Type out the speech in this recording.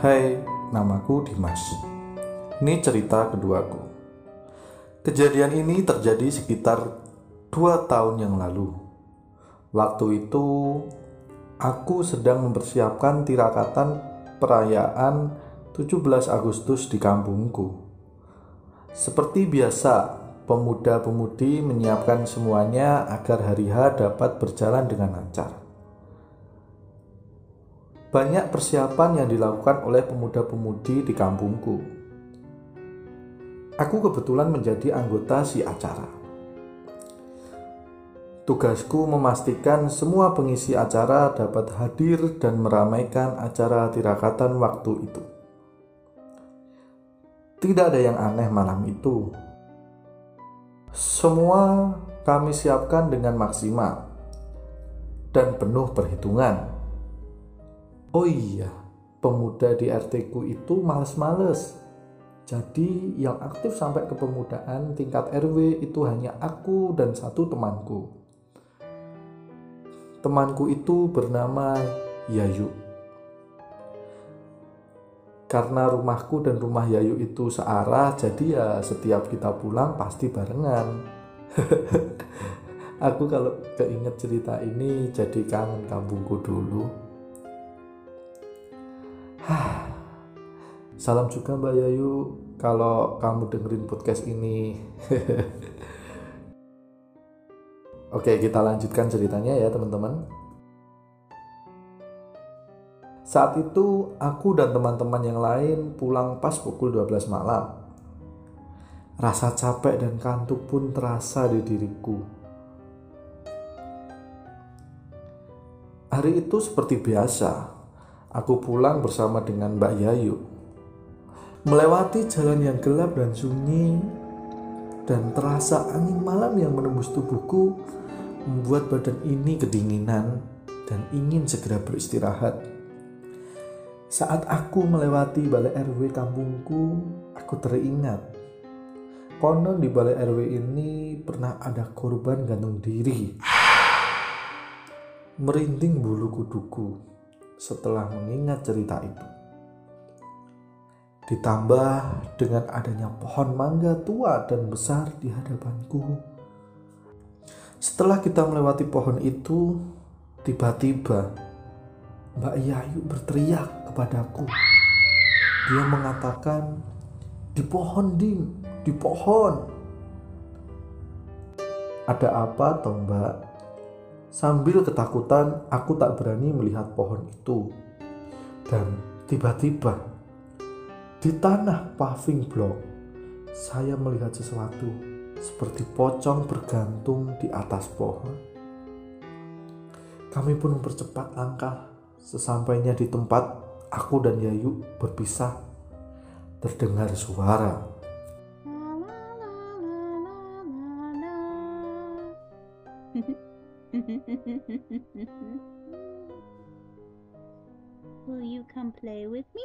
Hai, namaku Dimas. Ini cerita keduaku. Kejadian ini terjadi sekitar dua tahun yang lalu. Waktu itu, aku sedang mempersiapkan tirakatan perayaan 17 Agustus di kampungku. Seperti biasa, pemuda-pemudi menyiapkan semuanya agar hari H dapat berjalan dengan lancar. Banyak persiapan yang dilakukan oleh pemuda-pemudi di kampungku. Aku kebetulan menjadi anggota si acara. Tugasku memastikan semua pengisi acara dapat hadir dan meramaikan acara tirakatan waktu itu. Tidak ada yang aneh malam itu. Semua kami siapkan dengan maksimal dan penuh perhitungan. Oh iya, pemuda di RT ku itu males-males. Jadi yang aktif sampai ke pemudaan tingkat RW itu hanya aku dan satu temanku. Temanku itu bernama Yayu. Karena rumahku dan rumah Yayu itu searah, jadi ya setiap kita pulang pasti barengan. aku kalau keinget cerita ini jadi kangen kampungku dulu. Salam juga Mbak Yayu kalau kamu dengerin podcast ini. Oke, kita lanjutkan ceritanya ya, teman-teman. Saat itu aku dan teman-teman yang lain pulang pas pukul 12 malam. Rasa capek dan kantuk pun terasa di diriku. Hari itu seperti biasa, aku pulang bersama dengan Mbak Yayu melewati jalan yang gelap dan sunyi dan terasa angin malam yang menembus tubuhku membuat badan ini kedinginan dan ingin segera beristirahat. Saat aku melewati balai RW kampungku, aku teringat. Konon di balai RW ini pernah ada korban gantung diri. Merinding bulu kuduku setelah mengingat cerita itu. Ditambah dengan adanya pohon mangga tua dan besar di hadapanku. Setelah kita melewati pohon itu, tiba-tiba Mbak Yayu berteriak kepadaku. Dia mengatakan, "Di pohon, Dim, di pohon." Ada apa, toh, Mbak? Sambil ketakutan, aku tak berani melihat pohon itu. Dan tiba-tiba di tanah paving block, saya melihat sesuatu seperti pocong bergantung di atas pohon. Kami pun mempercepat langkah. Sesampainya di tempat, aku dan Yayu berpisah. Terdengar suara. Will you come play with me?